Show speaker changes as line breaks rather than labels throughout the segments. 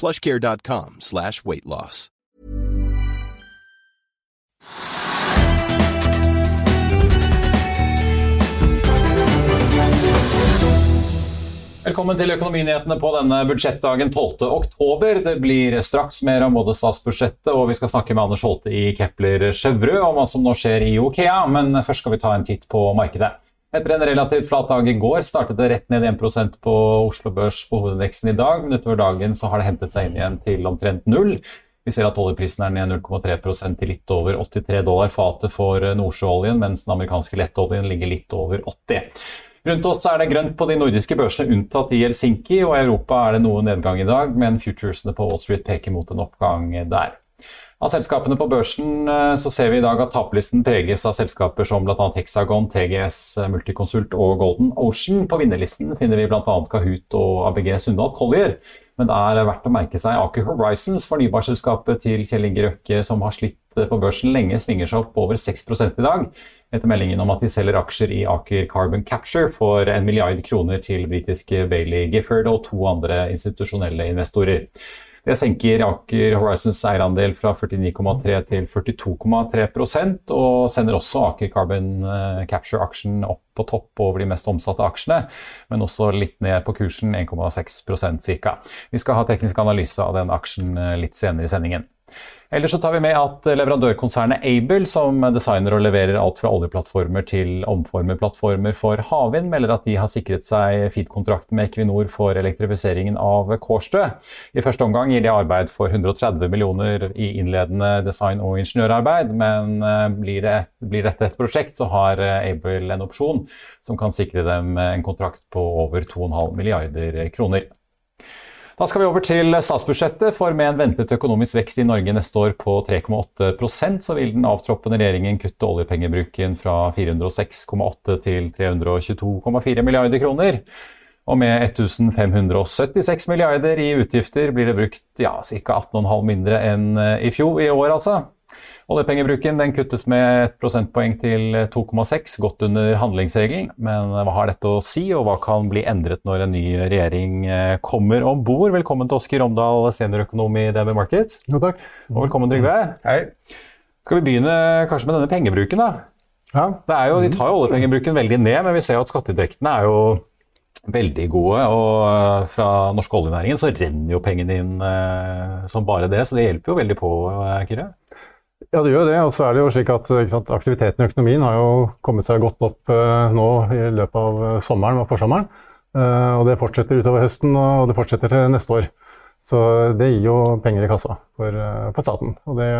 plushcare.com slash weight loss.
Velkommen til Økonominyhetene på denne budsjettdagen 12. oktober. Det blir straks mer om både statsbudsjettet, og vi skal snakke med Anders Holte i Kepler Chevrolet om hva som nå skjer i Okea, men først skal vi ta en titt på markedet. Etter en relativt flat dag i går startet det rett ned 1 på Oslo Børs på hovedindeksen i dag, men utover dagen så har det hentet seg inn igjen til omtrent null. Vi ser at oljeprisen er ned 0,3% til litt over 83 dollar fatet for nordsjøoljen, mens den amerikanske lettoljen ligger litt over 80. Rundt oss er det grønt på de nordiske børsene, unntatt i Helsinki, og i Europa er det noe nedgang i dag, men futuresene på Wall Street peker mot en oppgang der. Av selskapene på børsen så ser vi i dag at taperlisten preges av selskaper som bl.a. Hexagon, TGS, Multiconsult og Golden Ocean. På vinnerlisten finner vi bl.a. Kahoot og ABG Sundal Collier. Men det er verdt å merke seg Aker Horizons, fornybarselskapet til Kjell Inge Røkke, som har slitt på børsen lenge, svinger seg opp over 6 i dag. Etter meldingen om at de selger aksjer i Aker Carbon Capture for en milliard kroner til britiske Bailey Gifford og to andre institusjonelle investorer. Det senker Aker Horizons eierandel fra 49,3 til 42,3% og sender også Aker Carbon Capture-aksjen opp på topp over de mest omsatte aksjene, men også litt ned på kursen, 1,6% ca. Vi skal ha teknisk analyse av den aksjen litt senere i sendingen. Ellers så tar vi med at leverandørkonsernet Aibel, som designer og leverer alt fra oljeplattformer til omformerplattformer for havvind, melder at de har sikret seg FEED-kontrakten med Equinor for elektrifiseringen av Kårstø. I første omgang gir de arbeid for 130 millioner i innledende design- og ingeniørarbeid, men det, blir dette et prosjekt, så har Aibel en opsjon som kan sikre dem en kontrakt på over 2,5 milliarder kroner. Da skal vi over til statsbudsjettet, for med en ventet økonomisk vekst i Norge neste år på 3,8% så vil den avtroppende regjeringen kutte oljepengebruken fra 406,8 til 322,4 milliarder kroner. Og med 1576 milliarder i utgifter blir det brukt ja, ca. 18,5 mindre enn i fjor i år, altså. Oljepengebruken den kuttes med et prosentpoeng til 2,6, godt under handlingsregelen. Men hva har dette å si, og hva kan bli endret når en ny regjering kommer om bord? Velkommen til Oskar Omdal, seniorøkonom i DNB Markets.
Jo, takk.
Og velkommen, Trygve.
Hei.
Skal vi begynne kanskje med denne pengebruken, da?
Ja.
Det er jo, de tar jo oljepengebruken veldig ned, men vi ser jo at skatteinntektene er jo veldig gode. Og fra norsk oljenæringen så renner jo pengene inn eh, som bare det, så det hjelper jo veldig på, Kyrre?
Ja, det gjør det. Og så er det jo slik at sant, aktiviteten i økonomien har jo kommet seg godt opp uh, nå i løpet av sommeren og forsommeren. Uh, og det fortsetter utover høsten, og det fortsetter til neste år. Så det gir jo penger i kassa for, uh, for staten. Og det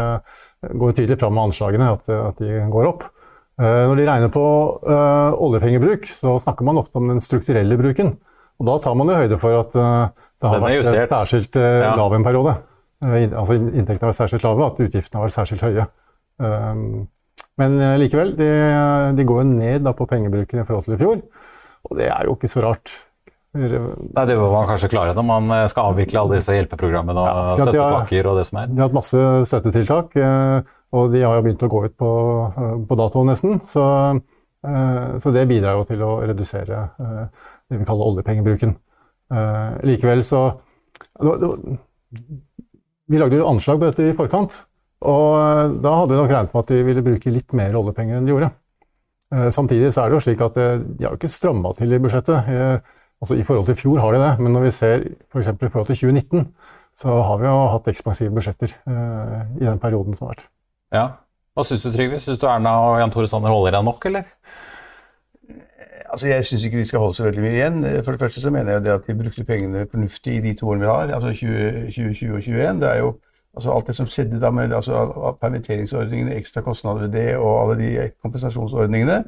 går tydelig fram med anslagene at, at de går opp. Når de regner på oljepengebruk, så snakker man ofte om den strukturelle bruken. Og da tar man jo høyde for at det har vært særskilt lav en periode altså inntektene var særskilt lave, at utgiftene var særskilt høye. Men likevel, de, de går ned på pengebruken i forhold til i fjor, og det er jo ikke så rart.
Nei, Det bør man kanskje klare når man skal avvikle alle disse hjelpeprogrammene og ja, støttepakker og det som er.
De har hatt masse støttetiltak, og de har jo begynt å gå ut på, på dato nesten. Så, så, det bidrar jo til å redusere det vi kaller oljepengebruken. Likevel så vi lagde jo anslag på dette i forkant, og da hadde vi nok regnet med at de ville bruke litt mer oljepenger enn de gjorde. Samtidig så er det jo slik at de har jo ikke stramma til i budsjettet. Altså I forhold til fjor har de det, men når vi ser f.eks. i forhold til 2019, så har vi jo hatt ekspansive budsjetter i den perioden som har vært.
Ja. Hva syns du, Trygve? Syns du Erna og Jan Tore Sanner holder igjen nok, eller?
Altså, Jeg syns ikke de skal holde så veldig mye igjen. For det første så mener jeg at de brukte pengene fornuftig i de to årene vi har, altså 2020 og 2021. Det er jo altså alt det som skjedde da med altså, permitteringsordningene, ekstra kostnader ved det og alle de kompensasjonsordningene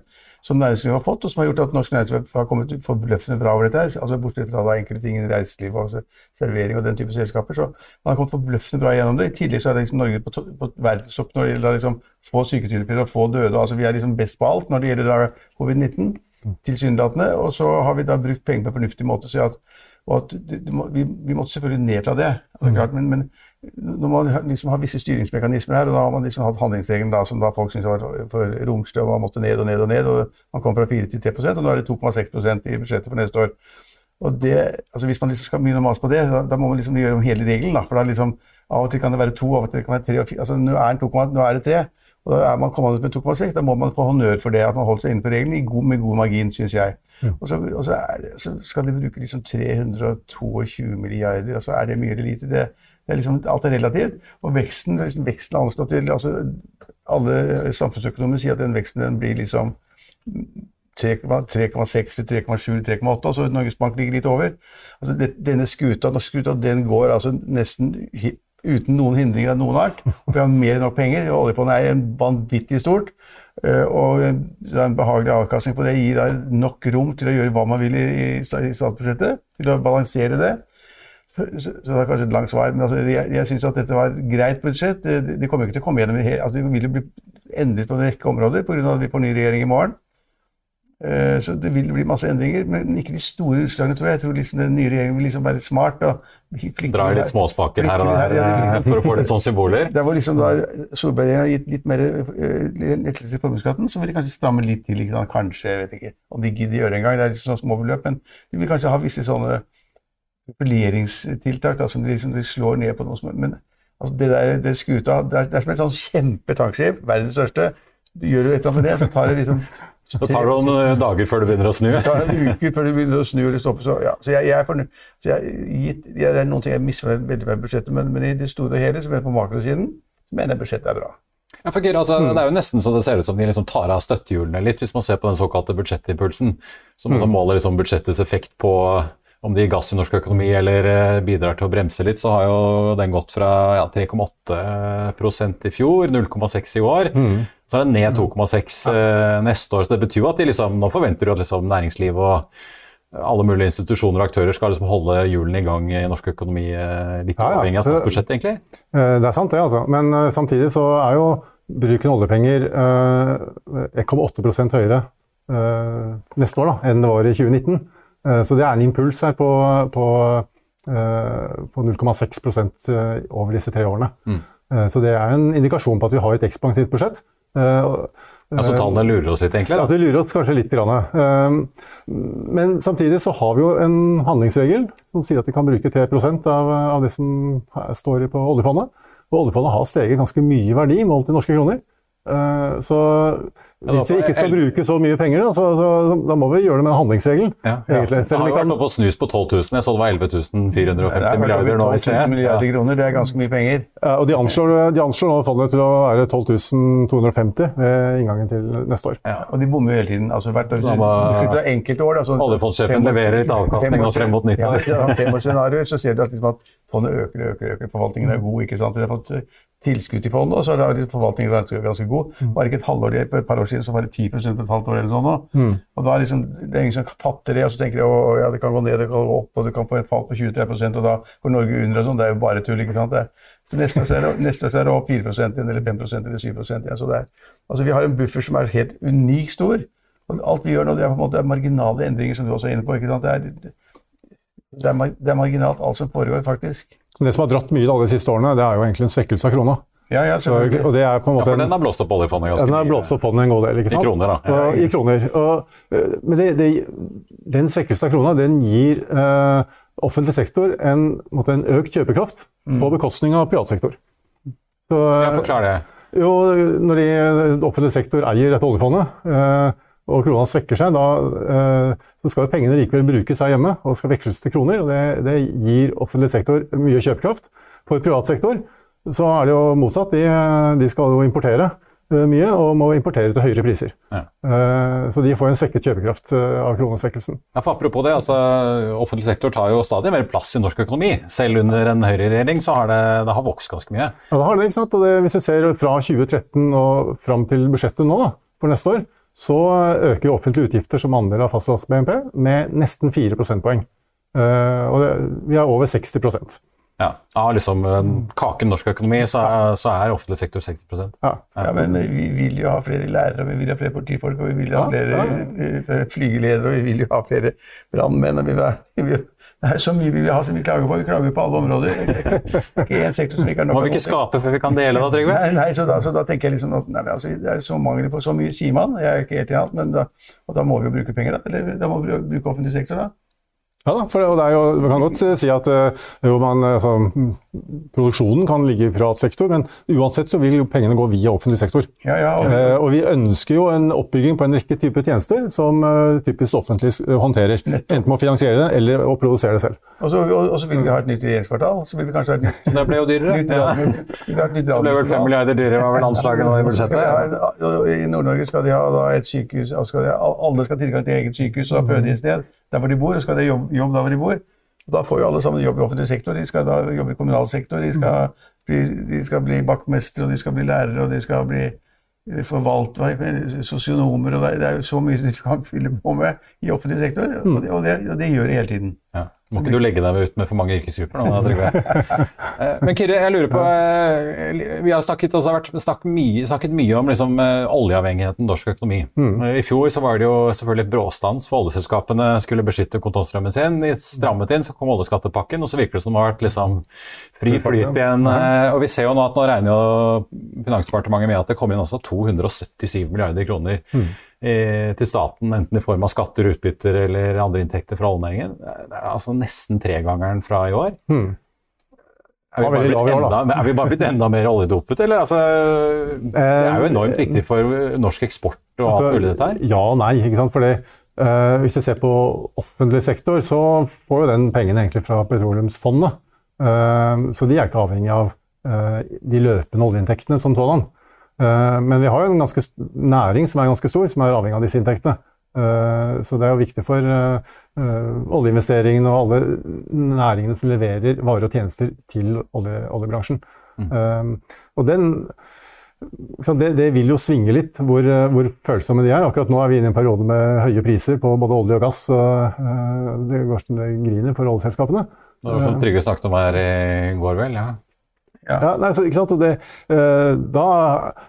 som næringslivet har fått, og som har gjort at norsk næringsliv har kommet forbløffende bra over dette. altså Bortsett fra da enkelte ting i reiseliv og servering og den type selskaper. Så man har kommet forbløffende bra gjennom det. I tillegg så er det liksom Norge på, på verdenstopp når det gjelder liksom få syketilfeller og få døde. altså Vi er liksom best på alt når det gjelder covid-19 tilsynelatende. Og så har vi da brukt penger på en fornuftig måte. så at, og at det, det må, vi, vi, måtte selvfølgelig ned fra det. Altså, klart, men, men, når man liksom har visse styringsmekanismer her, og da har man liksom hatt handlingsregelen da, som da folk syntes var for romslig, og man måtte ned og ned og ned, og man kom fra 4 til 3 og nå er det 2,6% i budsjettet for neste år. Og det, altså Hvis man liksom skal begynne å mase på det, da, da, må man liksom gjøre om hele regelen. da, for da liksom, Av og til kan det være to, av og til kan det være tre og fire. altså Nå er, 2, nå er det tre. Og da er man kommet ut med 2,6. Da må man få honnør for det, at man holdt seg innenfor reglene god, med god margin, syns jeg. Mm. Og, så, og så, er, så, skal de bruke liksom 322 milliarder. altså Er det mye eller lite? Det, det er liksom, alt er relativt. Og veksten, liksom, veksten er anslått til altså, Alle samfunnsøkonomer sier at den veksten den blir liksom 3,6 til 3,7 til 3,8. altså Norges Bank ligger litt over. Altså, det, denne skuta, skuta den går altså nesten uten noen hindringer av noen art. Og Vi har mer enn nok penger. og Oljefondet er vanvittig stort. Eh, og en behagelig avkastning på det gir nok rom til å gjøre hva man vil i statsbudsjettet. Til å balansere det. Så det er kanskje et langt svar, men altså, jeg, jeg syns at dette var et greit budsjett. Det, det kommer ikke til å komme gjennom altså, Det vil jo bli endret på en rekke områder pga. at vi får ny regjering i morgen. Eh, så det vil bli masse endringer, men ikke de store utslagene, tror jeg. Jeg tror liksom den nye regjeringen vil liksom være smart. og
Dra litt småspaker her og der ja, for å få litt sånne symboler?
Der hvor liksom da Solberg har gitt litt mer eh, lettelse i formuesskatten, så vil de kanskje stramme litt til. Sant? Kanskje, jeg vet ikke om de gidder gjøre engang. Det er liksom sånne små beløp, men de vil kanskje ha visse sånne reguleringstiltak da, som de, liksom, de slår ned på noe som Men altså, det der det skuta det er, det er som et sånn kjempetankskip, verdens største. Gjør du et eller annet med det, så tar det liksom
så tar det noen eh, dager før det begynner å snu?
Det tar en uke før det begynner å snu eller stoppe. Så, ja. så jeg, jeg, er fornøyd. Så jeg, jeg, det er noen ting jeg misfornøyd veldig med budsjettet, men, men, i det store og hele, som er på makrosiden, så mener jeg budsjettet er bra.
Ja, for Geir, altså, mm. Det er jo nesten så det ser ut som de liksom tar av støttehjulene litt, hvis man ser på den såkalte budsjettimpulsen, som mm. måler liksom budsjettets effekt på om det gir gass i norsk økonomi eller eh, bidrar til å bremse litt, så har jo den gått fra ja, 3,8% i fjor, 0,6 i år. Mm. Så er det ned 2,6 eh, neste år. så Det betyr jo at de liksom, nå forventer du at liksom næringsliv og alle mulige institusjoner og aktører skal liksom holde hjulene i gang i norsk økonomi, eh, litt ja, ja. avhengig av statsbudsjettet, egentlig?
Det er sant, det. altså. Men samtidig så er jo bruken av oljepenger 1,8% høyere neste år da, enn det var i 2019. Eh, så det er en impuls her på, på, eh, på 0,6 eh, over disse tre årene. Mm. Så det er en indikasjon på at vi har et ekspansivt budsjett.
Altså tallene lurer oss litt, egentlig?
Da. Ja, de lurer oss kanskje litt. Men samtidig så har vi jo en handlingsregel som sier at vi kan bruke 3% av, av det som står på oljefondet. Og oljefondet har steget ganske mye i verdi målt i norske kroner. Så hvis vi ikke skal bruke så mye penger, da, så, så, da må vi gjøre det med handlingsregelen. Ja.
Egentlig. Det har vært oppe og snus på 12 000. Jeg så det var 11 450 milliarder nå
milliarder kroner, Det er ganske mye penger.
Ja, og De anslår, de anslår nå fondet til å være 12 250 ved inngangen til neste år.
Ja, og de bommer jo hele tiden. altså hvert år. Fra enkelte år.
Altså, Oljefondsjefen leverer litt avkastning nå frem mot 90 år.
Ja, femårsscenarioer, så ser du at, liksom, at fondet øker og øker, øker. Forvaltningen er god. ikke sant? Det er fått tilskudd til fondet, og så liksom forvaltningen ganske, ganske god. Mm. Bare ikke et halvår for et par år siden så var det 10 på et halvt år eller sånn. Mm. Og da er liksom, Det er ingen som fatter det, og så tenker de at ja, det kan gå ned, det kan gå opp, og det kan få et fall på 23 og da går Norge under og sånn. Det er jo bare tull. ikke sant? Det. Så neste år, så er det, neste år så er det opp 4 igjen, eller 5% eller 7 igjen. så det er, altså Vi har en buffer som er helt unikt stor. og Alt vi gjør nå, det er på en måte marginale endringer, som du også er inne på. ikke sant? Det er, det er, det er marginalt, alt som foregår, faktisk.
Det som har dratt mye da de siste årene, det er jo egentlig en svekkelse av krona.
Ja, ja,
så, og det er på en måte...
Ja, for den har blåst opp oljefondet
ganske mye. Den har blåst opp fondet en god del, ikke sant?
I kroner, da.
Ja, I kroner. Og, eh, men det, det, den svekkelsen av krona den gir eh, offentlig sektor en, måte, en økt kjøpekraft mm. på bekostning av privat sektor.
Så, ja, forklar det.
Jo, når de, offentlig sektor eier dette oljefondet, eh, og krona svekker seg, da eh, så skal pengene likevel brukes her hjemme og skal veksles til kroner. og Det, det gir offentlig sektor mye kjøpekraft. For privat sektor så er det jo motsatt. De, de skal jo importere eh, mye og må importere til høyere priser.
Ja.
Eh, Så de får en svekket kjøpekraft eh, av kronesvekkelsen.
Ja, for apropos det, altså, Offentlig sektor tar jo stadig mer plass i norsk økonomi. Selv under en høyreregjering så har det, det har vokst ganske mye.
Ja, det har det, ikke sant? Og det, hvis vi ser fra 2013 og fram til budsjettet nå, da, for neste år, så øker offentlige utgifter som andel av fastlands-BNP med nesten 4 prosentpoeng. Eh, og det, vi er over 60%
Ja, Av liksom eh, kaken norsk økonomi, så er, så er offentlig sektor 60
ja.
Ja, men vi vil jo ha flere lærere, vi vil ha flere politifolk, og vi vil ha
Ja,
flere eh, flygeledere, og vi vil jo ha flere brannmenn. og vi vil ha- vi vil- Det er så mye vi vil ha som vi klager på. Vi klager på alle områder. Er ikke én sektor som ikke har nok
Må vi ikke skape før vi kan dele, da, Trygve?
Nei, nei så, da, så da tenker jeg liksom at nei, altså, det er så mangel på så mye, sier man. Jeg er ikke helt i alt, men da, og da må vi jo bruke penger, da. Eller da må vi bruke offentlig sektor, da.
Ja da, for det, og det er jo, Man kan godt si at eh, jo, man, altså, mm, produksjonen kan ligge i privat sektor, men uansett så vil jo pengene gå via offentlig sektor.
Ja, ja, og,
Eh, og vi ønsker jo en oppbygging på en rekke typer tjenester som eh, typisk offentlig håndterer. Nettopp. Enten med å finansiere det eller å produsere det selv.
og, så, og, og så vil vi ha et nytt regjeringskvartal. Så vil vi kanskje ha et nytt,
Det ble jo dyrere.
nytt,
Ja.
nytt
Det ble vel 5 milliarder dyrere, var vel anslaget nå i budsjettet?
Ja, I Nord-Norge skal de ha da et sykehus, skal de, alle skal ha tilgang til eget sykehus og føde et sted der hvor de bor, og skal de jobbe, jobbe der hvor de bor. Og Da får jo alle sammen jobb i offentlig sektor, de skal da jobbe i kommunal sektor, de skal bli, de skal bli bakkmestere, og de skal bli lærere, og de skal bli forvalt, hva heter det, sosionomer, og det er- jo så mye de kan fylle på med i offentlig sektor, og det, og det, og det gjør de hele tiden.
Ja. Må ikke du legge deg ut med for mange yrkesgrupper nå, da, Trygve? Eh, Men Kyrre, jeg lurer på eh, Vi har snakket, altså, vært, snakket, mye, snakket mye om liksom, eh, oljeavhengigheten i norsk økonomi. Mm. I fjor så var det jo selvfølgelig bråstans, for oljeselskapene skulle beskytte kontantstrømmen sin. De strammet inn, så kom oljeskattepakken, og så virker det som det har vært liksom, fri flyt igjen. Og vi ser jo nå at nå regner jo Finansdepartementet med at det kommer inn altså 277 milliarder kroner eh, til staten, enten i form av skatter, utbytter eller andre inntekter fra oljenæringen. Det er altså nesten tregangeren fra i år.
Hmm.
Er vi,
år,
enda, er vi bare blitt enda mer oljedopet, eller? Altså, det er jo enormt viktig for norsk eksport og alt mulig dette her.
Ja og nei. ikke sant? Fordi, uh, hvis vi ser på offentlig sektor, så får jo den pengene egentlig fra petroleumsfondet. Uh, så de er ikke avhengig av uh, de løpende oljeinntektene som sådan. Eh, men vi har jo en ganske næring som er ganske stor, som er avhengig av disse inntektene. Eh, så det er jo viktig for eh, oljeinvesteringene og alle næringene som leverer varer og tjenester til olje, oljebransjen. Mm. og den det, det vil jo svinge litt hvor, hvor følsomme de er. Akkurat nå er vi inne i en periode med høye priser på både olje og gass. og Det går som det griner for oljeselskapene.
Det var som Trygve snakket om her i går, vel? ja.
Ja, nei, så, ikke sant? Det, uh, da,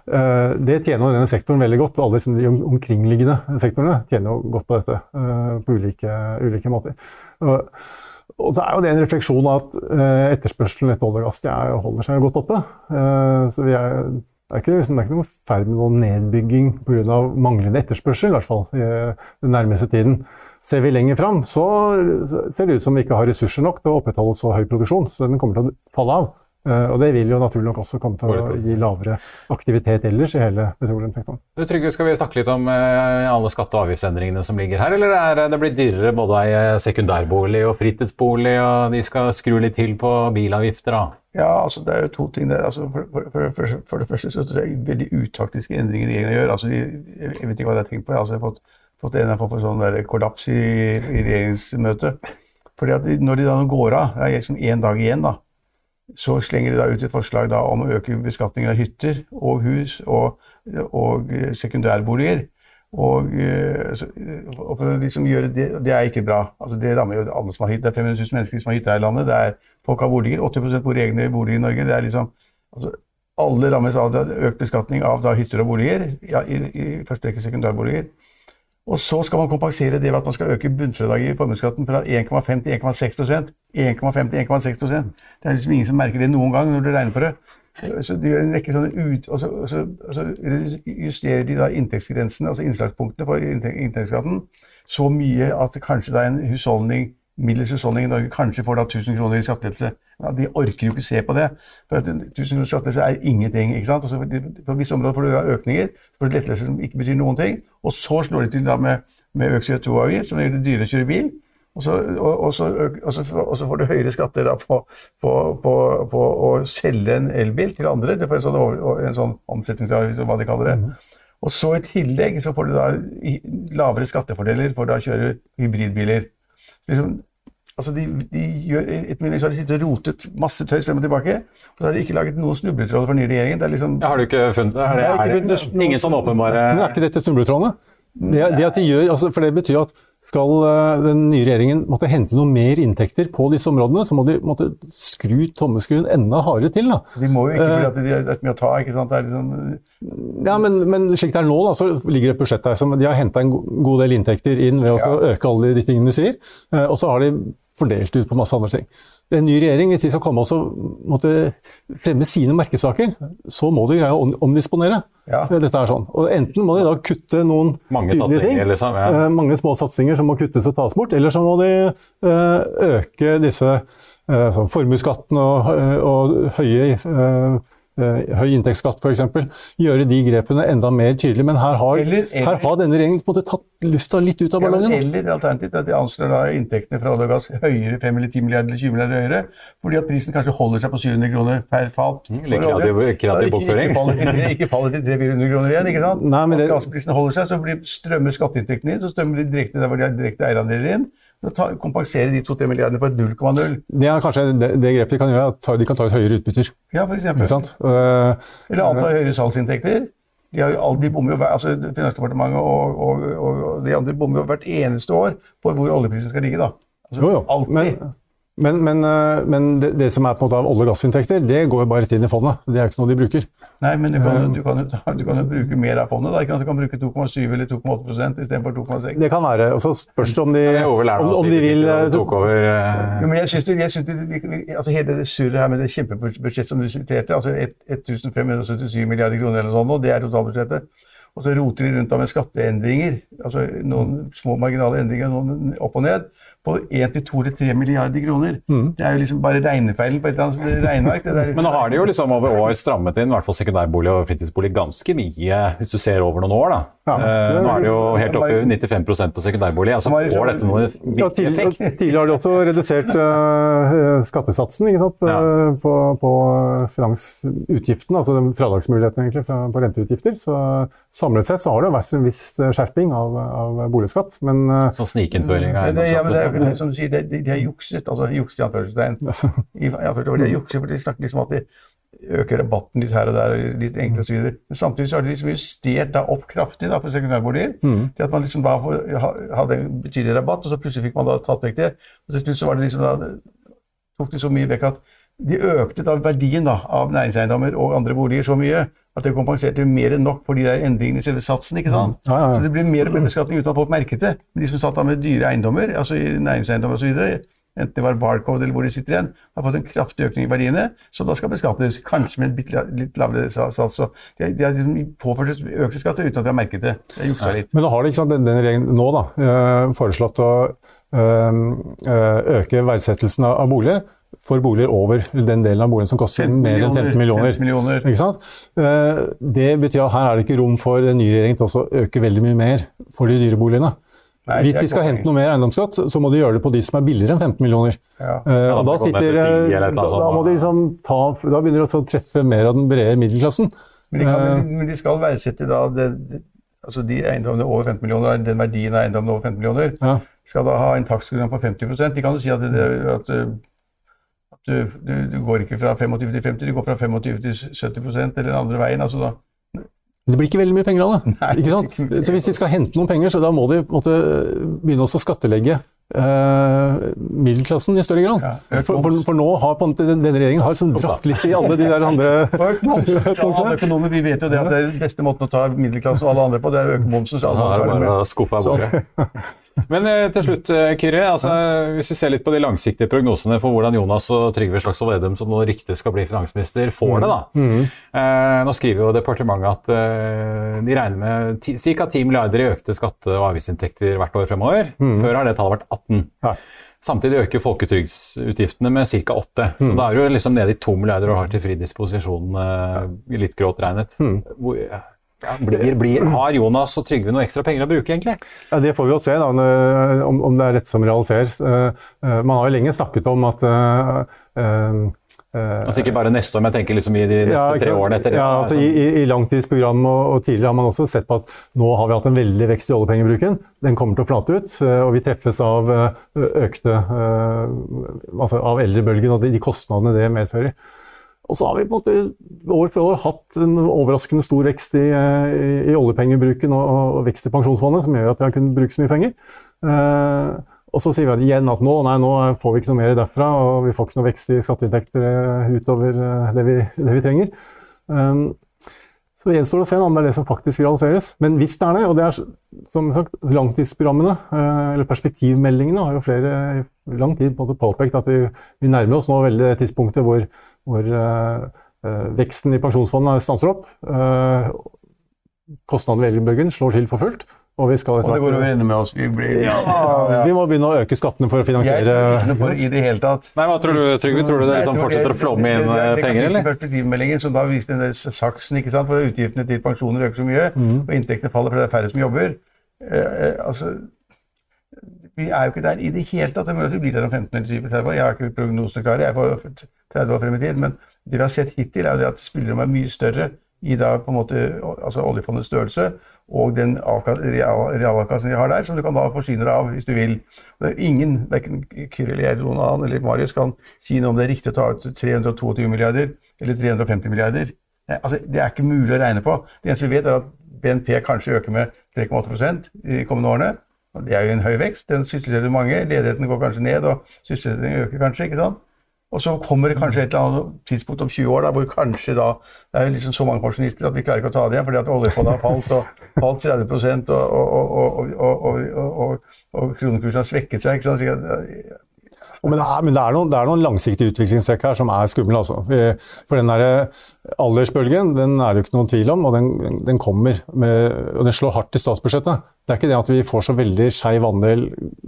uh, det tjener denne sektoren veldig godt, alle liksom, de omkringliggende sektorene tjener jo godt på dette uh, på ulike, ulike måter. Og, så er jo det en refleksjon av at etterspørselen etter olje og gass er, holder seg godt oppe. Så vi er, det er ikke, liksom, det er ikke noe ferd med noen nedbygging pga. manglende etterspørsel, i hvert fall i den nærmeste tiden. Ser vi lenger fram, så ser det ut som vi ikke har ressurser nok til å opprettholde så høy produksjon, så den kommer til å falle av. Eh, Og det vil jo naturlig nok også komme til å gi lavere aktivitet ellers i hele petroleumssektoren.
Du, Trygve, skal vi snakke litt om eh, alle skatte- og avgiftsendringene som ligger her, eller er det blitt dyrere både ei sekundærbolig og fritidsbolig, og de skal skru litt til på bilavgifter, da?
Ja, altså det er jo to ting der. Altså, for, for, for, for, for det første så tror jeg veldig utaktiske endringer regjeringen gjør. Altså, jeg, jeg vet ikke hva de har tenkt på. Altså, jeg har fått, fått en eller annen form for sånn der kollaps i, i regjeringsmøtet. Fordi at de, når de da går av, det er liksom én dag igjen, da, så slenger de da ut et forslag om å øke beskatningen av hytter og hus og, og eh, sekundærboliger. Og, eh, og for å liksom gjøre det, det er ikke bra. Altså, det rammer jo alle som har hytte. Det er 500 000 mennesker som har hytte her i landet. Det er, folk har boliger. 80% bor i egne boliger i Norge. Det er liksom, altså, alle rammes av økt beskatning av da, hytter og boliger. Ja, i, I første rekke sekundærboliger. Og så skal man kompensere det ved at man skal øke bunnfradraget i formuesskatten fra 1,5 til 1,6% 1,5 til 1,6% Det er liksom ingen som merker det noen gang når du regner på det. Så de gjør en rekke sånne ut... Og så, og så, og så justerer de da inntektsgrensene, altså innslagspunktene for inntek- inntektsskatten, så mye at kanskje da en husholdning middels husholdning i Norge kanskje får da 1000 kroner i skattelettelse. Ja, de orker jo ikke se på det. For at 1000 kroner i skattelettelse er ingenting. ikke sant? Altså, på visse områder får du da økninger, så får du lettelser som ikke betyr noen ting. Og så slår de til da med, med økt CO2-avgift, som gjør det dyrere å kjøre bil. Og så, og, og, så, og, så, og så, får du høyere skatter da på, på, på, på, å selge en elbil til andre. Du får en sånn, en sånn omsetningsavgift, hva de kaller det. Mm. Og så i tillegg så får du da lavere skattefordeler for da å kjøre hybridbiler. Liksom, altså de, de gjør et minutt, så har de sittet og rotet masse tøys frem og tilbake. Og så har de ikke laget noen snubletråder for den nye regjeringen. Det er liksom,
ja, har du ikke funnet det? Er det, er det, det ingen sånn åpenbare
Men er ikke dette snubletrådene? Det, det, at de gjør, altså, for det betyr at skal eh, den nye regjeringen måtte hente noe mer inntekter på disse områdene, så må de måtte skru tommeskruen enda hardere til. Da.
De må jo ikke fordi de har mye å ta. ikke sant? Liksom
ja, men, men, slik det er nå, da, så ligger det et budsjett der som de har henta en god del inntekter inn ved å ja. øke alle de tingene du sier, eh, og så har de fordelt ut på masse andre ting en ny regjering, hvis de skal komme og fremme sine merkesaker, så må de greie å omdisponere. Ja. Dette er sånn. Og Enten må de da kutte noen
mange ting, liksom, ja.
Eh, mange små satsinger som må kuttes og tas bort, eller så må de uh, øke disse sånn formuesskatten og, og, høye Eh, høy inntektsskatt f.eks. Gjøre de grepene enda mer tydelige. Men her har, eller, eller, her har denne regjeringen måte, tatt lufta litt ut av ballongen.
Ja, eller alternativt at de anslår da inntektene fra olje og gass høyere, 5 eller 10 milliarder eller 20 milliarder høyere, fordi at prisen kanskje holder seg på 700 kroner per fat.
Mm, kreativ, kreativ bokføring.
Ikke, ikke, faller, ikke faller til 300-400 kroner igjen. ikke sant?
Nei, men det...
Gassprisen holder seg, så blir, strømmer skatteinntektene inn, så strømmer de direkte der hvor de har direkte eierandeler inn kompensere de 2-3 milliardene på et 0,0.
Det er kanskje det, det, grepet de kan gjøre, at de kan ta ut høyere utbytter.
Ja, for eksempel. Uh, Eller anta høyere salgsinntekter. De, har, de bommer jo, altså Finansdepartementet og, og, og, de andre bommer jo hvert eneste år på hvor oljeprisen skal ligge. da. Altså,
jo, jo. Alltid. Men, men, men, eh, men det, det, som er på en måte av olje- og gassinntekter, det går jo bare rett inn i fondet. Det er jo ikke noe de bruker.
Nei, men du kan, du kan, du kan jo bruke mer av fondet. da, ikke sant? Du kan bruke 2,7 eller 2,8% istedenfor 2,6.
Det kan være. og Så spørs det om de, om, om de vil
eh, tok over,
uh... men jeg synes, jeg synes vi, altså Hele det surret her med det kjempebudsjettet som du siterte, altså 1577 milliarder kroner eller sånt, og det er totalbudsjettet. Og så roter de rundt da med skatteendringer. altså Noen små marginale endringer, noen opp og ned på 1-2-3 milliarder kroner. Mm. Det er jo liksom bare regnefeilen på et eller annet regneark.
Liksom... Men nå har de jo liksom over år strammet inn i hvert fall sekundærbolig og fritidsbolig ganske mye, hvis du ser over noen år. da. Ja, eh, nå er det jo helt oppe i 95% på sekundærbolig. altså Får dette noen viktig ja,
effekt? Tidligere har de også redusert uh, skattesatsen ikke sant? Ja. på, på finansutgiften, altså fradragsmuligheten egentlig på renteutgifter. Så samlet sett så har det vært en viss skjerping av, av boligskatt. Men, uh,
Så snikinnføring av
eiendomsskatt? det, som du sier, de, de, de har jukset. Altså jukset i anførselstegn. I, de har jukset, for de snakker liksom at de øker rabatten litt her og der, litt enklere osv. Men samtidig så har de liksom justert da opp kraftig da på sekundærboliger. Mm. til at man liksom da hadde en betydelig rabatt, og så plutselig fikk man da tatt vekk det. Og til slutt så var det liksom da, tok de så mye vekk at de økte da verdien da, av næringseiendommer og andre boliger så mye at det kompenserte mer enn nok for de der endringene i selve satsen. ikke sant? Ja, ja, ja. Så det blir mer og mer beskatning uten at folk merket det. Men de som satt da med dyre eiendommer, altså næringseiendommer osv., enten det var Barcode eller hvor de sitter igjen, har fått en kraftig økning i verdiene, så da skal beskattes. Kanskje med en litt lavere sats. Så de, de har liksom påført økte skatter uten at de har merket det. Det har juksa litt.
Men da har de ikke sant, denne regjeringen nå da, eh, foreslått å øh, øke verdsettelsen av boliger for boliger over den delen av boligen som koster mer enn 15 millioner.
15 millioner.
Ikke sant? Eh, det betyr at her er det ikke rom for den nye regjeringen til å øke veldig mye mer for de dyre boligene. Nei, Hvis de skal hente noe mer eiendomsskatt, så må de gjøre det på de som er billigere enn 15 millioner. Ja. Ja, da, sitter, da, da, må de liksom ta, da begynner de å treffe mer av den brede middelklassen.
Men de, kan, men de skal verdsette da det, det, altså de eiendommene over 15 millioner, den verdien av eiendommene over 15 millioner, ja. skal da ha en takstprogram på 50% De kan jo si at, det, at du, du, du, går ikke fra 25 til 50, du går fra 25 til 70% eller den andre veien. altså da
det blir ikke veldig mye penger av det. Nei, ikke sant? Så hvis de skal hente noen penger, så da må de måtte, begynne å skattelegge eh, middelklassen i større grad. Ja, for, for, for, nå har på, denne regjeringen har liksom dratt litt i alle de der andre
Alle økonomer vi vet jo det at det er den beste måten å ta middelklasse og alle andre på, det er å øke momsen. Så alle
ja, bare skuffe av bordet. Men eh, til slutt, eh, Kyrre. Altså, hvis vi ser litt på de langsiktige prognosene for hvordan Jonas og Trygve Slagsvold Vedum, som nå riktig skal bli finansminister, får det. da. Mm. Eh, nå skriver jo departementet at eh, de regner med ca. 10 milliarder i økte skatte- og avgiftsinntekter hvert år fremover. Mm. Før har det tallet vært 18. Ja. Samtidig øker folketrygdsutgiftene med ca. 8. Så da er du liksom nede i 2 milliarder og har til fri disposisjon, eh, litt grått regnet. Hvor, ja, blir, blir, har Jonas og Trygve noe ekstra penger å bruke, egentlig?
Ja, Det får vi jo se, da, om, om det er rett som realiseres. Uh, uh, man har jo lenge snakket om at uh,
Altså Ikke bare neste år, men jeg tenker liksom i de neste
ja,
tre årene etter det.
Ja, altså, i, i, langtidsprogram og, og, tidligere har man også sett på at nå har vi hatt en veldig vekst i oljepengebruken. Den kommer til å flate ut, og vi treffes av økte Altså av eldrebølgen og de, de kostnadene det medfører. Og så har vi på en måte år for år hatt en overraskende stor vekst i, i, i oljepengebruken og, og, vekst i pensjonsfondet, som gjør at vi har kunnet bruke så mye penger. Eh, og så sier vi igjen at nå, nei, nå får vi ikke noe mer derfra, og vi får ikke noe vekst i skatteinntekter eh, utover eh, det vi, det vi trenger. Um, så det gjenstår å se om det er det som faktisk realiseres. Men hvis det er det, og det er som sagt, langtidsprogrammene, eller perspektivmeldingene, har jo flere i lang tid på påpekt at vi, vi nærmer oss nå veldig tidspunktet hvor hvor uh, veksten i pensjonsfondet stanser opp. Uh, Kostnadene ved eldrebølgen slår til for fullt. Og, vi skal
og det går over ende med oss. Vi, blir,
ja, ja. vi må begynne å øke skattene for å finansiere
Jeg tror ikke på det i det hele tatt.
Nei, Hva tror du, Trygve? Tror du det liksom fortsetter å flomme inn det, det, det, penger, eller?
Perspektivmeldingen som da viste den saksen, ikke sant, hvor utgiftene til pensjoner øker så mye, mm. og inntektene faller fordi det er færre som jobber. Eh, altså, vi er jo ikke der i det hele tatt. Det er mulig at vi blir der om 15 eller 20 30 år. Jeg har ikke prognosene klare. Jeg er på 30 år frem i tid. Men det vi har sett hittil, er jo det at spillerommet er mye større i da på en måte, altså oljefondets størrelse og den realavkastningen de har der, som du kan da forsyne deg av hvis du vil. Det er ingen, verken Kyril, jeg, noen annen eller Marius, kan si noe om det er riktig å ta ut 322 milliarder eller 350 milliarder. Altså, det er ikke mulig å regne på. Det eneste vi vet, er at BNP kanskje øker med 3,8% de kommende årene. Det er jo en høy vekst. Den sysselsetter mange. Ledigheten går kanskje ned, og sysselsettingen øker kanskje. ikke sant? Og så kommer det kanskje et eller annet tidspunkt om 20 år da, hvor kanskje da Det er jo liksom så mange pensjonister at vi klarer ikke å ta det igjen fordi at oljefondet har falt og falt 30 og, og, og, og, kronekursen har svekket seg. ikke sant?
Men, det er, men det, er noen, det er noen langsiktige utviklingstrekk her som er skumle. Altså. For den der aldersbølgen den er det jo ikke noen tvil om, og den, den kommer. Med, og den slår hardt i statsbudsjettet. Det er ikke det at vi får så veldig skeiv andel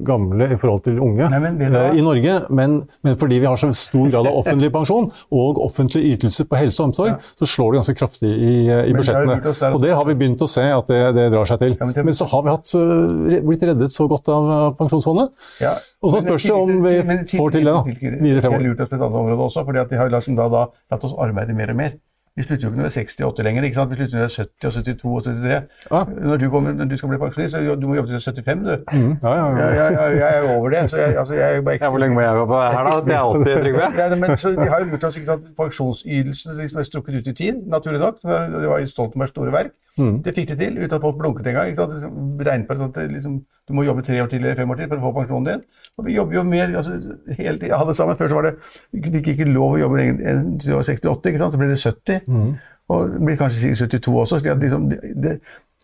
gamle i forhold til unge Nei, eh, i Norge, men, men, fordi vi har så stor grad av offentlig pensjon og offentlige ytelser på helse og omsorg, ja. så slår det ganske kraftig i, i budsjettene. Og det har vi begynt å se at det, det drar seg til. Ja, men, men, så har vi hatt, blitt reddet så godt av Pensjonsfondet. Ja. Og så spørs det om vi får til det da, videre fremover.
Det har lurt oss på et annet område også, fordi de har liksom da, da latt oss arbeide mer og mer. Vi slutter jo ikke når vi er 68 lenger. ikke sant? Vi slutter når vi er 70 og 72 og 73. Ja. Når, du kommer, når, du skal bli pensjonist, så du må jobbe til 75, du. Mm. Ja, ja, ja. Jeg, jeg, jeg, er over det. så jeg, altså, jeg er bare ikke...
Ja, hvor lenge må jeg jobbe her, da? Det er alltid Trygve.
ja, men så Vi har jo lurt oss ikke sant, Pensjonsytelsen liksom er strukket ut i tid, naturlig nok. Det var i Stoltenbergs store verk. Mm. Det fikk de til uten at folk blunket engang. Regnet på at liksom, du må jobbe tre år til eller fem år til for å få pensjonen din. Og vi jobber jo mer altså, hele tida. Alle sammen. Før så var det Vi fikk ikke lov å jobbe lenger enn 68, ikke sant? så ble det 70. Mm. Og det blir kanskje 72 også. så liksom, det, det,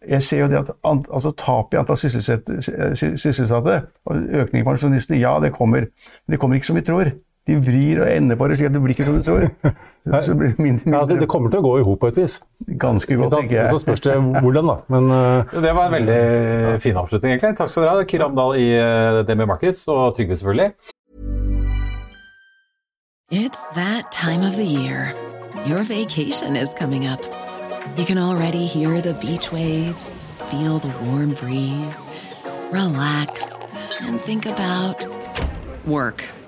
jeg ser jo det at altså, tapet i antall sysselsatte og økning i pensjonistene, ja, det kommer. Men det kommer ikke som vi tror. De vrir og ender på det slik at det blir ikke som du tror.
Så det, mindre, mindre. Ja, det, det, kommer til å gå i hop på et vis.
Ganske godt, tenker jeg.
Så spørs det hvordan, da. Men, uh,
det var en veldig fin avslutning, egentlig. Takk skal dere ha, Kiram Dahl i uh, eh, Markets og Trygve, selvfølgelig. It's that time of the year. Your vacation is coming up. You can already hear the beach waves, feel the warm breeze, relax and think about work.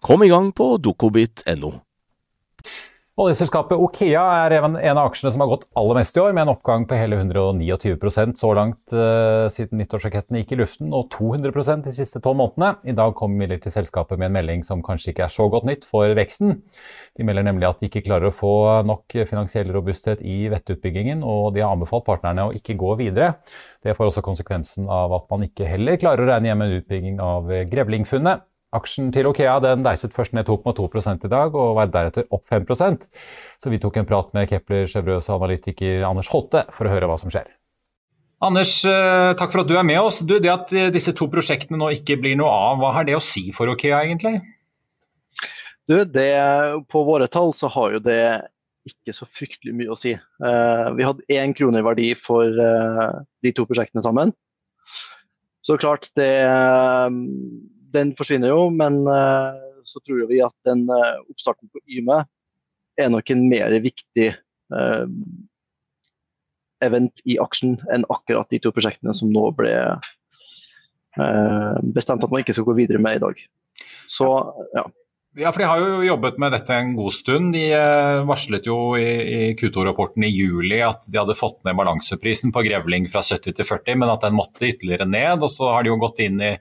Kom i gang på dokobit.no.
Oljeselskapet Okea er en av aksjene som har gått aller mest i år, med en oppgang på hele 129% så langt eh, siden nyttårsraketten gikk i luften, og 200% de siste tolv månedene. I dag kom imidlertid selskapet med en melding som kanskje ikke er så godt nytt for veksten. De melder nemlig at de ikke klarer å få nok finansiell robusthet i vettutbyggingen, og de har anbefalt partnerne å ikke gå videre. Det får også konsekvensen av at man ikke heller klarer å regne hjem en utbygging av Grevlingfunnet. Aksjen til Okea den deiset først ned 2,2 i dag, og var deretter opp 5% Så vi tok en prat med Kepler Chevreuse analytiker Anders Holte for å høre hva som skjer. Anders, eh, takk for at du er med oss. Du, det at eh, disse to prosjektene nå ikke blir noe av, hva har det å si for Okea egentlig?
Du, det, på våre tall så har jo det ikke så fryktelig mye å si. Uh, vi hadde én krone i verdi for uh, de to prosjektene sammen. Så klart, det den forsvinner jo, men eh, så tror vi at den eh, oppstarten på Yme er nok en mer viktig eh, event i aksjen enn akkurat de to prosjektene som nå ble bestemt at man ikke skal gå videre med i dag. Så, ja.
Ja, for De har jo jobbet med dette en god stund. De varslet jo i, i Q2-rapporten i juli at de hadde fått ned balanseprisen på grevling fra 70 til 40, men at den måtte ytterligere ned. og Så har de jo gått inn i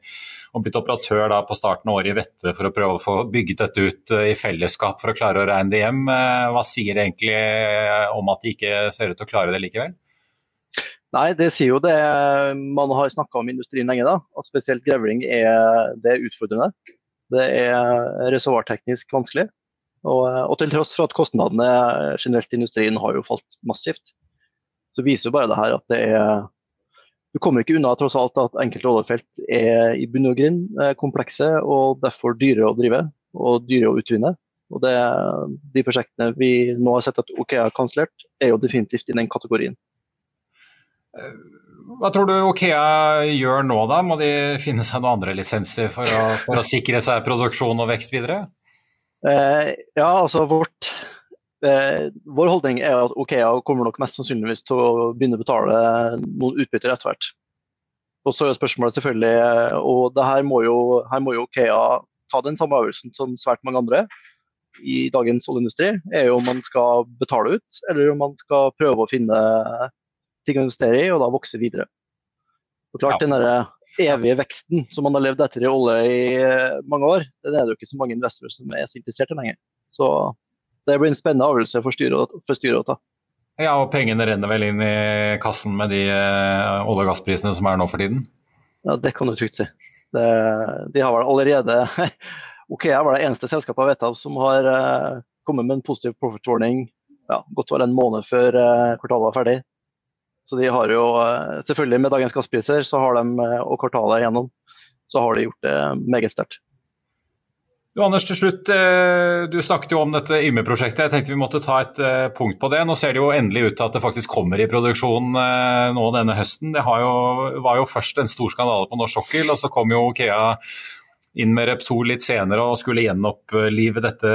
og blitt operatør da på starten av året i Vette for å prøve å få bygget dette ut eh, i fellesskap for å klare å regne det hjem. Eh, hva sier det egentlig eh, om at de ikke ser ut til å klare det likevel?
Nei, det sier jo det man har snakka om i industrien lenge, da. At spesielt grevling er, er utfordrende. Det er reservoarteknisk vanskelig. Og, og, til tross for at kostnadene generelt i industrien har jo falt massivt, så viser jo bare det her at det er du kommer ikke unna tross alt at enkelte oljefelt er i bunn og grunn eh, komplekse og derfor dyrere å drive og dyrere å utvinne. Og det, De prosjektene vi nå har sett at OKEA har kansellert, er jo definitivt i den kategorien.
Hva tror du Okea gjør nå, da? Må de finne seg noen andre lisenser for å, for å sikre seg produksjon og vekst videre?
Eh, ja, altså vårt Eh, vår holdning er at Okea kommer nok mest sannsynligvis til å begynne å betale noen utbytter etter hvert. Og så er spørsmålet selvfølgelig, og det her må jo, her må jo Okea ta den samme øvelsen som svært mange andre i dagens oljeindustri, er jo om man skal betale ut, eller om man skal prøve å finne ting å investere i, og da vokse videre. Og klart, ja. Den evige veksten som man har levd etter i olje i mange år, den er det jo ikke så mange investorer som er så interessert i lenger. Så det blir en spennende avgjørelse for styret, for styret å ta.
Ja, og pengene renner vel inn i kassen med de eh, olje- og gassprisene som er nå for tiden?
Ja, det kan du trygt si. Det, de har vel allerede Okea var det eneste selskapet jeg vet av som har uh, kommet med en positiv profit warning ja, godt var en måned før uh, kvartalet var ferdig. Så de har jo, uh, selvfølgelig med dagens gasspriser så har de, og kvartalet igjennom, så har de gjort det meget sterkt.
Anders, til slutt, eh, du snakket jo om dette Yme-prosjektet. Jeg tenkte vi måtte ta et eh, punkt på det. Nå ser det jo endelig ut til at det faktisk kommer i produksjon eh, nå denne høsten. Det jo, var jo først en stor skandale på norsk sokkel, og så kom jo Okea inn med Repsol litt senere og skulle gjenopplive dette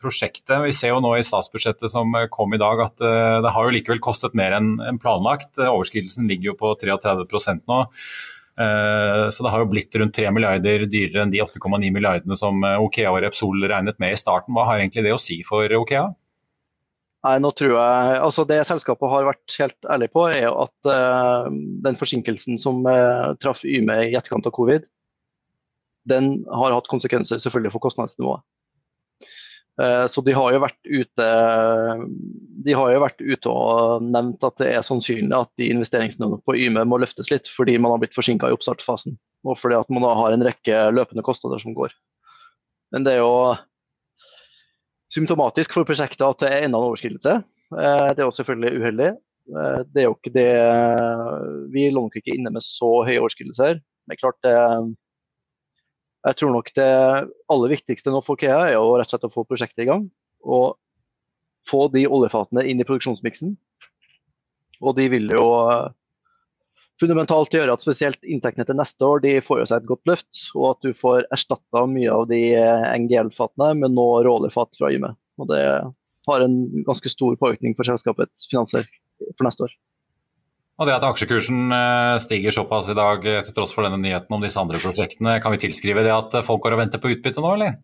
prosjektet. Vi ser jo nå i statsbudsjettet som kom i dag at det har jo likevel kostet mer enn planlagt. Overskridelsen ligger jo på 33% nå. Eh, så det har jo blitt rundt 3 milliarder dyrere enn de 8,9 milliardene som eh, Okea og Repsol regnet med i starten. Hva har egentlig det å si for Okea?
Nei, nå tror jeg, altså Det selskapet har vært helt ærlig på, er at uh, den forsinkelsen som traff Yme i etterkant av covid, den har hatt konsekvenser selvfølgelig for kostnadsnivået. Eh, så de har jo vært ute de har jo vært ute og nevnt at det er sannsynlig at de investeringsnivåene på Yme må løftes litt, fordi man har blitt forsinka i oppstartfasen. Og fordi at man har en rekke løpende kostnader som går. Men det er jo symptomatisk for prosjektet at det er enda en overskridelse. Eh, det er jo selvfølgelig uheldig. Eh, det er jo ikke det Vi lå nok ikke inne med så høye overskridelser. Men klart det Jeg tror nok det aller viktigste nå for Kea er å rett og slett få prosjektet i gang. Og få de oljefatene inn i produksjonsmiksen. Og de vil jo eh, fundamentalt gjøre at spesielt inntektene til neste år de får jo seg et godt løft, og at du får erstatta mye av de eh, NGL-fatene med nå råoljefat fra Yme. Og det har en ganske stor påvirkning for selskapets finanser for neste år.
Og Det at aksjekursen eh, stiger såpass i dag til tross for denne nyheten om disse andre prosjektene, kan vi tilskrive det at folk går og venter på utbytte nå, eller?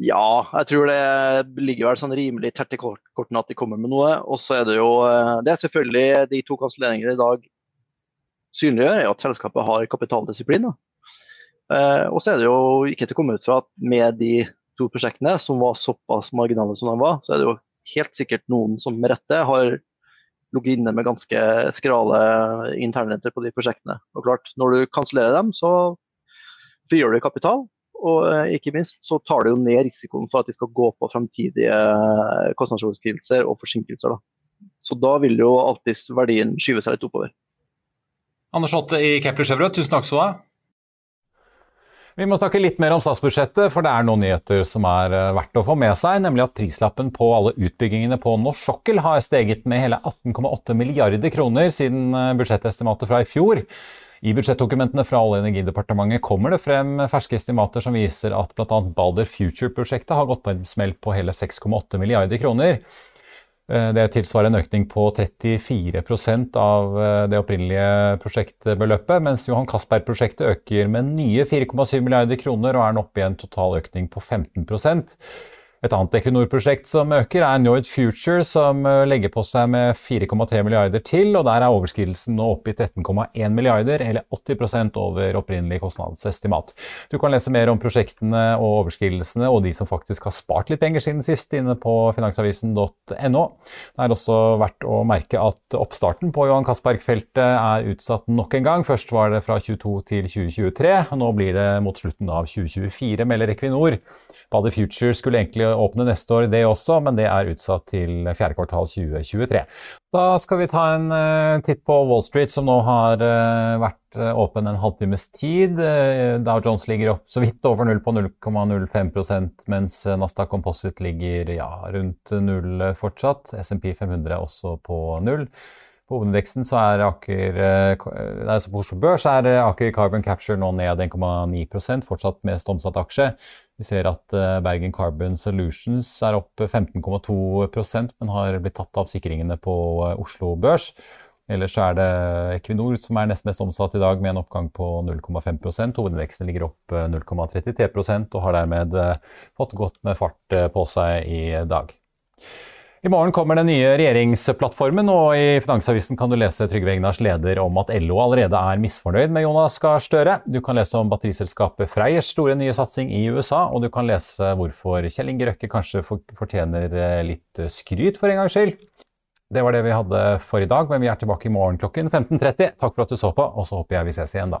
Ja, jeg tror det ligger vel sånn rimelig tett i kortene at de kommer med noe. Og så er det jo eh, Det er selvfølgelig de to kanselleringene i dag synliggjør, er at selskapet har kapitaldisiplin. Eh, og så er det jo ikke til å komme ut fra at med de to prosjektene, som var såpass marginale som de var, så er det jo helt sikkert noen som med rette har ligget inne med ganske skrale internrenter på de prosjektene. Og klart, når du kansellerer dem, så frigjør du kapital. Og eh, ikke minst så tar det jo ned risikoen for at de skal gå på framtidige eh, kostnadsoverskridelser og forsinkelser. Da. Så da vil jo alltids verdien skyve seg litt oppover.
Anders Hotte i Kepler Chevrolet, tusen takk skal du ha. Vi må snakke litt mer om statsbudsjettet, for det er noen nyheter som er eh, verdt å få med seg. Nemlig at prislappen på alle utbyggingene på norsk sokkel har steget med hele 18,8 milliarder kroner siden budsjettestimatet fra i fjor. I budsjettdokumentene fra Olje- og energidepartementet kommer det frem ferske estimater som viser at bl.a. Balder Future-prosjektet har gått på en smell på hele 6,8 milliarder kroner. Eh, det tilsvarer en økning på 34 av eh, det opprinnelige prosjektbeløpet, mens Johan Castberg-prosjektet øker med nye 4,7 milliarder kroner og er nå oppe i en total økning på 15 et annet Equinor-prosjekt som øker, er Njord Future, som eh, legger på seg med 4,3 milliarder til. og Der er overskridelsen nå oppe i 13,1 milliarder, eller 80 over opprinnelig kostnadsestimat. Du kan lese mer om prosjektene og overskridelsene og de som faktisk har spart litt penger siden sist, inne på finansavisen.no. Det er også verdt å merke at oppstarten på Johan Castberg-feltet er utsatt nok en gang. Først var det fra 22 til 2023, og nå blir det mot slutten av 2024, melder Equinor. Body Future skulle egentlig åpne neste år, det også, men det er utsatt til fjerde kvartal 2023. Da skal vi ta en uh, titt på Wall Street, som nå har uh, vært uh, åpen en halvtimes tid. Dow Jones ligger opp så vidt over null på 0,05% mens Nasdaq Composite ligger ja, rundt null fortsatt. SMP 500 også på null. På hovedindeksen så er Aker altså på Oslo Børs er Aker Carbon Capture nå ned 1,9% fortsatt mest omsatt aksje. Vi ser at eh, Bergen Carbon Solutions er opp 15,2% men har blitt tatt av sikringene på eh, Oslo Børs. Ellers er det Equinor som er nest mest omsatt i dag, med en oppgang på 0,5% Hovedindeksen ligger opp 0,33 eh, og har dermed fått godt med fart på seg i dag. I morgen kommer den nye regjeringsplattformen, og i Finansavisen kan du lese Trygve Egnars leder om at LO allerede er misfornøyd med Jonas Gahr Støre. Du kan lese om batteriselskapet Freyers store nye satsing i USA, og du kan lese hvorfor Kjell Inge Røkke kanskje fortjener eh, litt skryt for en gangs skyld. Det var det vi hadde for i dag, men vi er tilbake i morgen klokken 15.30. Takk for at du så på, og så håper jeg vi ses igjen da.